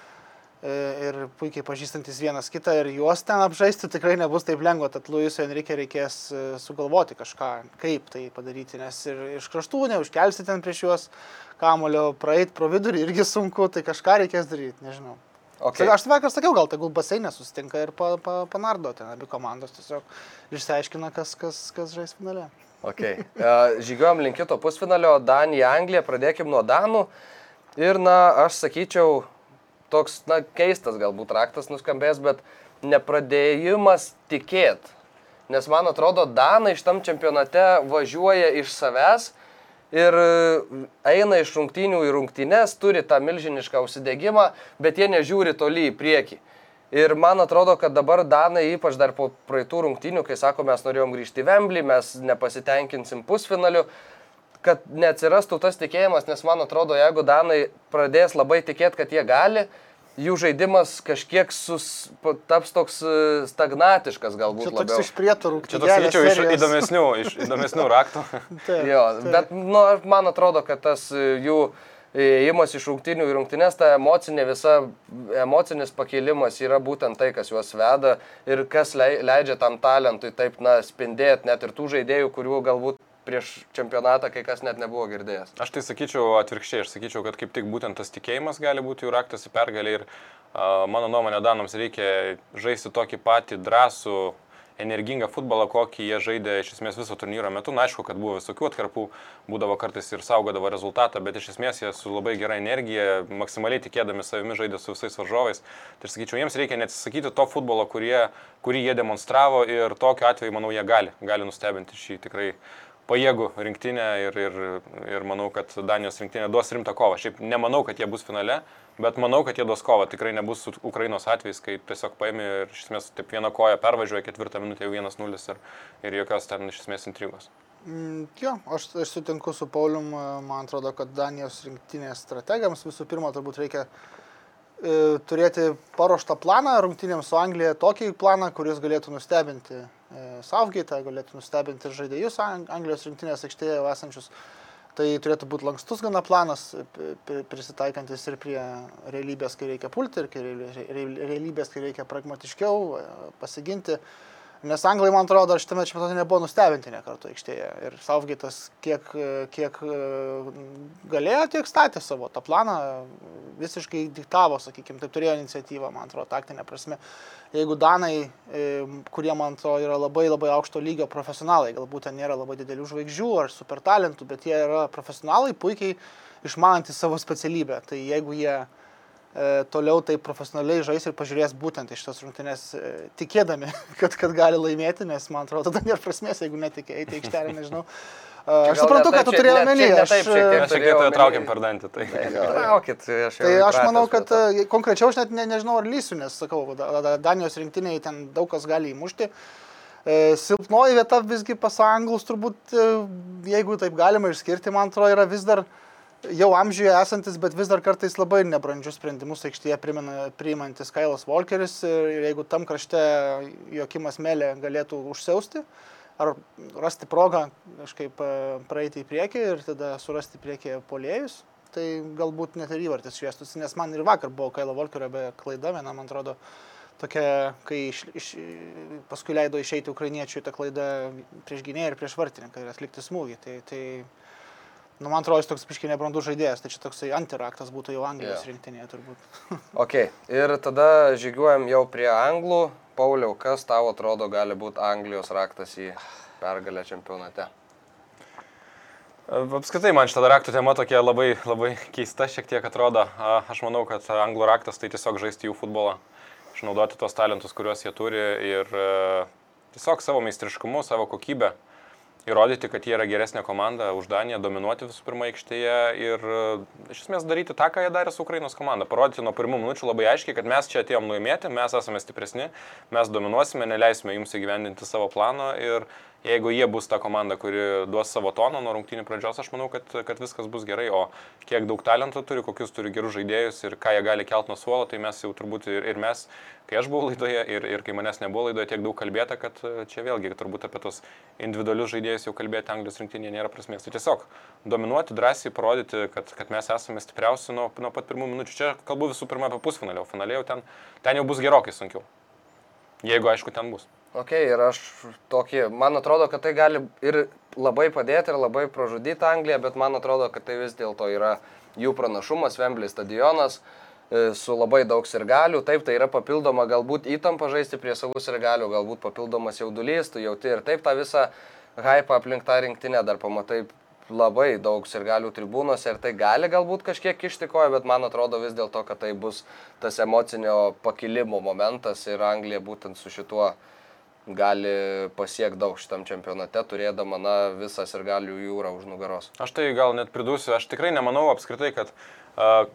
Ir puikiai pažįstantis vienas kitą ir juos ten apžaisti tikrai nebus taip lengva, tad Luisui Enrique reikės e, sugalvoti kažką, kaip tai padaryti, nes ir iš kraštų neužkelsi ten prieš juos kamulio, praeit pro vidurį irgi sunku, tai kažką reikės daryti, nežinau. Okay. Aš vakar sakiau, gal tegul baseinė susitinka ir pa, pa, panardo ten abi komandos tiesiog išsiaiškina, kas, kas, kas žais finale. Okay. Uh, Žygiuojam link kito pusfinalio, Danija, Anglija, pradėkim nuo Danų. Ir, na, aš sakyčiau, toks, na, keistas galbūt raktas nuskambės, bet nepradėjimas tikėt. Nes man atrodo, Danai šitam čempionate važiuoja iš savęs ir eina iš rungtynių į rungtynes, turi tą milžinišką užsidėgymą, bet jie nežiūri toli į priekį. Ir man atrodo, kad dabar Danai, ypač dar po praeitų rungtynių, kai sako, mes norėjom grįžti į Vemblį, mes nepasitenkinsim pusfinaliu, kad neatsirastų tas tikėjimas, nes man atrodo, jeigu Danai pradės labai tikėti, kad jie gali, jų žaidimas kažkiek sus, taps toks e, stagnatiškas galbūt Čia toks labiau. iš prietarų. Čia toks, sakyčiau, iš įdomesnių, iš *laughs* įdomesnių raktų. Jo, bet nu, man atrodo, kad tas e, jų įėjimas iš rungtinių į rungtines, ta emocinė visa, emocinis pakilimas yra būtent tai, kas juos veda ir kas lei- leidžia tam talentui taip, na, spindėti net ir tų žaidėjų, kurių galbūt prieš čempionatą kai kas net nebuvo girdėjęs. Aš tai sakyčiau atvirkščiai, aš sakyčiau, kad kaip tik būtent tas tikėjimas gali būti jų raktas į pergalę ir a, mano nuomonė, Danams reikia žaisti tokį patį drąsų, energingą futbolą, kokį jie žaidė iš esmės viso turnyro metu. Na, aišku, kad buvo visokių atkarpų, būdavo kartais ir saugodavo rezultatą, bet iš esmės jie su labai gera energija, maksimaliai tikėdami savimi žaidė su visais varžovais. Tai sakyčiau, jiems reikia neatsisakyti to futbolo, kurie, kurį jie demonstravo ir tokiu atveju, manau, jie gali, gali nustebinti šį tikrai pajėgų rinktinę ir, ir, ir manau, kad Danijos rinktinė duos rimtą kovą. Šiaip nemanau, kad jie bus finale, bet manau, kad jie duos kovą. Tikrai nebus su Ukrainos atvejais, kai tiesiog paėmė ir iš esmės taip vieną koją pervažiuoja, ketvirtą minutę jau 1-0 ir, ir jokios ten iš esmės intrigos. Mm, jo, aš, aš sutinku su Paulium, e, man atrodo, kad Danijos rinktinės strategams visų pirma turbūt reikia e, turėti paruoštą planą rungtynėms su Anglija, tokį planą, kuris galėtų nustebinti Southgate, galėtų nustebinti ir žaidėjus Ang- Anglijos rinktinės aikštėje esančius. Tai turėtų būti lankstus gana planas, p- prisitaikantis ir prie realybės, kai reikia pulti, ir kai realybės, kai reikia pragmatiškiau e, pasiginti. Nes anglai, man atrodo, dar šitame čempionate nebuvo nustebinti ne kartu aikštėje. Ir Saufgitas kiek, kiek e, galėjo, tiek statė savo tą planą, visiškai diktavo, sakykime, taip turėjo iniciatyvą, man atrodo, taktinė prasme. Jeigu Danai, e, kurie, man atrodo, yra labai labai aukšto lygio profesionalai, galbūt ten nėra labai didelių žvaigždžių ar super talentų, bet jie yra profesionalai, puikiai išmanantys savo specialybę. Tai jeigu jie toliau tai profesionaliai žais ir pažiūrės būtent iš tos rungtynės, e, tikėdami, *laughs* kad, kad gali laimėti, nes man atrodo, tada nėra prasmės, jeigu netikė eiti į aikštelę, nežinau. E, Aš suprantu, ką tu turėjai omeny. Aš, šiek tiek. e, omeny- traukiam per dantį. Tai. Traukit, aš jau Tai aš manau, kad to. e, konkrečiau aš net ne, nežinau, ar lysiu, nes sakau, da- da- Danijos rinktiniai ten daug kas gali įmušti. E, Silpnoji vieta visgi pas anglus turbūt, e, jeigu taip galima išskirti, man atrodo, yra vis dar jau amžiuje esantis, bet vis dar kartais labai nebrandžius sprendimus aikštėje primena- priimantis Kailas Volkeris ir jeigu tam krašte Jokimas Melė galėtų užsiausti ar rasti progą kažkaip e, praeiti į priekį ir tada surasti priekį polėjus, tai galbūt net ir įvartis šviestųsi, nes man ir vakar buvo Kailo Volkerio be klaida, viena, man atrodo, tokia, kai iš, iš, paskui leido išeiti ukrainiečiui tą klaidą prieš gynėją ir prieš vartininką ir atlikti smūgį. Tai, tai nu, man atrodo, jis toks piškiai nebrandus žaidėjas, tai čia toksai antiraktas būtų jau Anglijos Jo. yeah. rinktinėje turbūt. *laughs* Ok, ir tada žygiuojam jau prie anglų. Pauliau, kas tau atrodo gali būti Anglijos raktas į pergalę čempionate? Apskritai, man šitą raktų tema tokia labai, labai keista šiek tiek atrodo. A, Aš manau, kad anglų raktas tai tiesiog žaisti jų futbolą, išnaudoti tos talentus, kuriuos jie turi ir e, tiesiog savo meistriškumu, savo kokybę įrodyti, kad jie yra geresnė komanda už Daniją, dominuoti visų pirma aikštėje ir e, iš esmės daryti tą, ką jie darė su Ukrainos komanda. Parodyti nuo pirmų minučių labai aiškiai, kad mes čia atėjom nuimėti, mes esame stipresni, mes dominuosime, neleisime jums įgyvendinti savo plano ir jeigu jie bus ta komanda, kuri duos savo toną nuo rungtynių pradžios, aš manau, kad, kad viskas bus gerai. O kiek daug talento turi, kokius turi gerus žaidėjus ir ką jie gali kelt nuo suolo, tai mes jau turbūt ir, ir mes, kai aš buvau laidoje ir, ir kai manęs nebuvo laidoje, tiek daug kalbėta, kad e, čia vėlgi turbūt apie tos individualius žaidėjus jau kalbėti Anglijos rinktinėje nėra prasmės. Tai tiesiog dominuoti, drąsiai parodyti, kad, kad mes esame stipriausi nuo, nuo pat pirmų minučių. Čia kalbu visų pirma apie pusfinalį, o finalė jau ten, ten jau bus gerokai sunkiau. Jeigu aišku ten bus. Ok, ir aš tokį, man atrodo, kad tai gali ir labai padėti, ir labai pražudyti Angliją, bet man atrodo, kad tai vis dėlto yra jų pranašumas, Wembley stadionas e, su labai daug sirgalių. Taip, tai yra papildoma galbūt įtampa žaisti prie savų sirgalių, galbūt papildomas jaudulys, tu jauti ir taip tą visą hypą aplink tą rinktinę, dar pamatai labai daug sirgalių tribūnose ir tai gali galbūt kažkiek kišti koją, bet man atrodo vis dėlto, kad tai bus tas emocinio pakilimo momentas ir Anglija būtent su šituo gali pasiekti daug šitam čempionate, turėdama na, visą sirgalių jūrą už nugaros. Aš tai gal net pridursiu, aš tikrai nemanau apskritai, kad uh,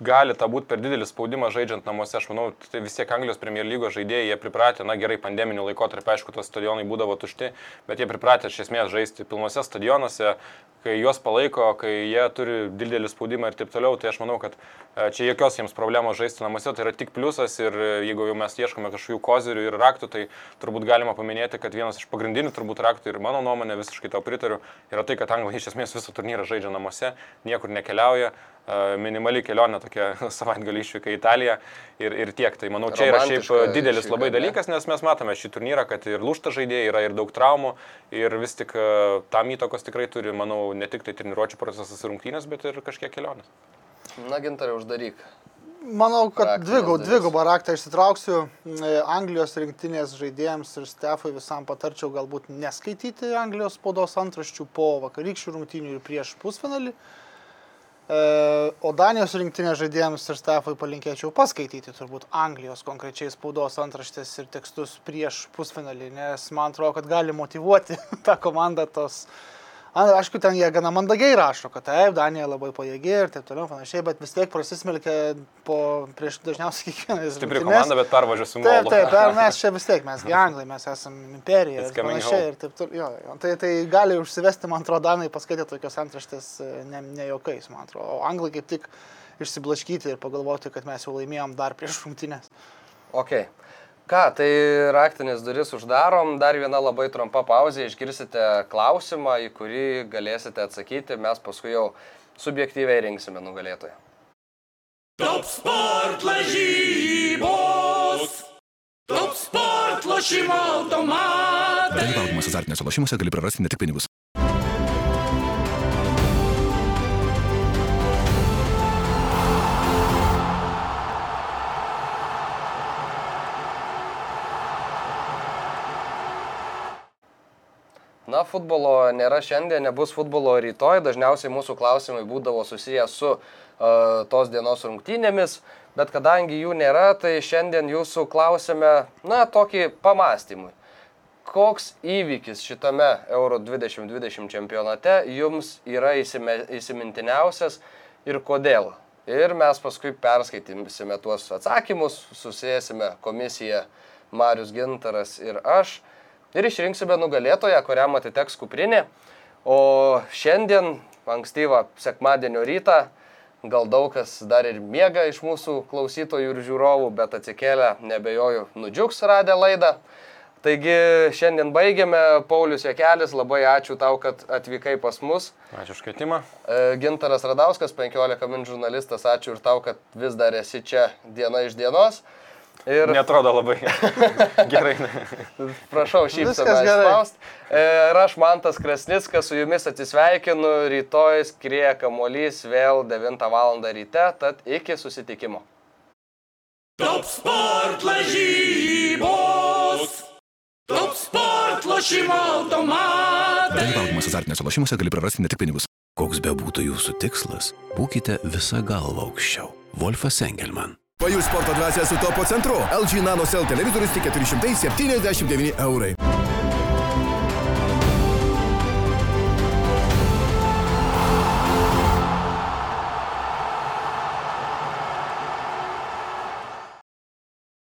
gali tą būti per didelis spaudimas žaidžiant namuose. Aš manau, tai vis tiek Anglijos Premier lygos žaidėjai, jie pripratę, na gerai, pandeminių laikotarpį, aišku, tos stadionai būdavo tušti, bet jie pripratę iš esmės žaisti pilnuose stadionuose, kai juos palaiko, kai jie turi didelį spaudimą ir taip toliau, tai aš manau, kad e, čia jokios jiems problemos žaisti namuose, tai yra tik pliusas ir e, jeigu jau mes ieškome kažkokių kozirių ir raktų, tai turbūt galima paminėti, kad vienas iš pagrindinių turbūt raktų ir mano nuomonė, visiškai tau pritariu, yra tai, kad Anglai iš esmės visą turnyrą žaidžia namuose, niekur nekeliauja, e, minimali kelionė tokia *laughs* savaitgalį išvyka į Italiją ir, ir tiek. Tai manau, čia yra šiaip didelis išvyka, labai ne? dalykas, nes mes matome šį turnyrą, kad ir lūšta žaidėjai yra ir daug traumų ir vis tik e, tam įtakos tikrai turi, manau, ne tik tai treniruočio procesas ir rungtynės, bet ir kažkiek kelionės. Na, gintarė, uždaryk. Manau, kad dvigubą, duris. dvigubą raktą išsitrauksiu. E, Anglijos rinktinės žaidėjams ir Stefui visam patarčiau galbūt neskaityti Anglijos spaudos antraščių po vakarykščių rungtynių ir prieš pusfinalį. E, O Danijos rinktinės žaidėjams ir Stefui palinkėčiau paskaityti turbūt Anglijos konkrečiai spaudos antraštės ir tekstus prieš pusfinalį, nes man atrodo, kad gali motivuoti *laughs* tą komandą tos A, Aišku, ten jie gana mandagiai rašo, kad taip, Danija labai pajėgi ir taip toliau, panašiai, bet vis tiek prasismelkia po, prieš dažniausiai kiekvieną Stipri komanda, bet pervažiuosim Taip, taip, per, mes čia vis tiek, mes anglai, mes esame imperija ir panašiai. Ir taip, toliau. jo, jo. tai, tai gali užsivesti, man atrodo, Danai paskaitė tokios antraštės e, ne, ne jokais, man atrodo. O anglai kaip tik išsiblaškyti ir pagalvoti, kad mes jau laimėjom dar prieš rungtynės. Ok. Ką, tai raktinės duris uždarom, dar viena labai trumpa pauzė, išgirsite klausimą, į kurį galėsite atsakyti, mes paskui jau subjektyviai rinksime nugalėtoją. Top sport lažybos. Top sport lošimo automatai. Dalyvaudamas azartiniuose lošimuose gali prarasti ne tik pinigus. Diena futbolo nėra šiandien, nebus futbolo rytoj. Dažniausiai mūsų klausimai būdavo susiję su uh, tos dienos rungtynėmis, bet kadangi jų nėra, tai šiandien jūsų klausime, na, tokį pamastymui. Koks įvykis šitame Euro 2020 čempionate jums yra įsimintiniausias ir kodėl? Ir mes paskui perskaitysime tuos atsakymus, susėsime komisiją Marius Gintaras ir aš ir išrinksime nugalėtoją, kuriam atiteks kuprinė. O šiandien, ankstyvą sekmadienio rytą, gal daug kas dar ir miega iš mūsų klausytojų ir žiūrovų, bet atsikėlę, nebejoju, nudžiugs radę laidą. Taigi šiandien baigiame. Paulius Jekelis, labai ačiū tau, kad atvykai pas mus. Ačiū už kvietimą. E, Gintaras Radauskas, 15 min žurnalistas, ačiū ir tau, kad vis dar esi čia diena iš dienos. Ir Netrodo labai *laughs* gerai. prašau šypseną Viskas gerai. išspausti. Ir aš Mantas Krasnickas su jumis atsisveikinu. Rytoj skrieja kamuolys vėl 9 val. ryte, tad iki susitikimo. Top sport lažybos. Top sport lošimo automatai. Dalyvaudamas azartiniuose lošimuose gali prarasti ne tik pinigus. Koks bebūtų jūsų tikslas, būkite visą galvą aukščiau. Wolfas Engelman. Pajus sporto dvasia su topo centru. LG Nano Cell televizorius tik 479 eurai.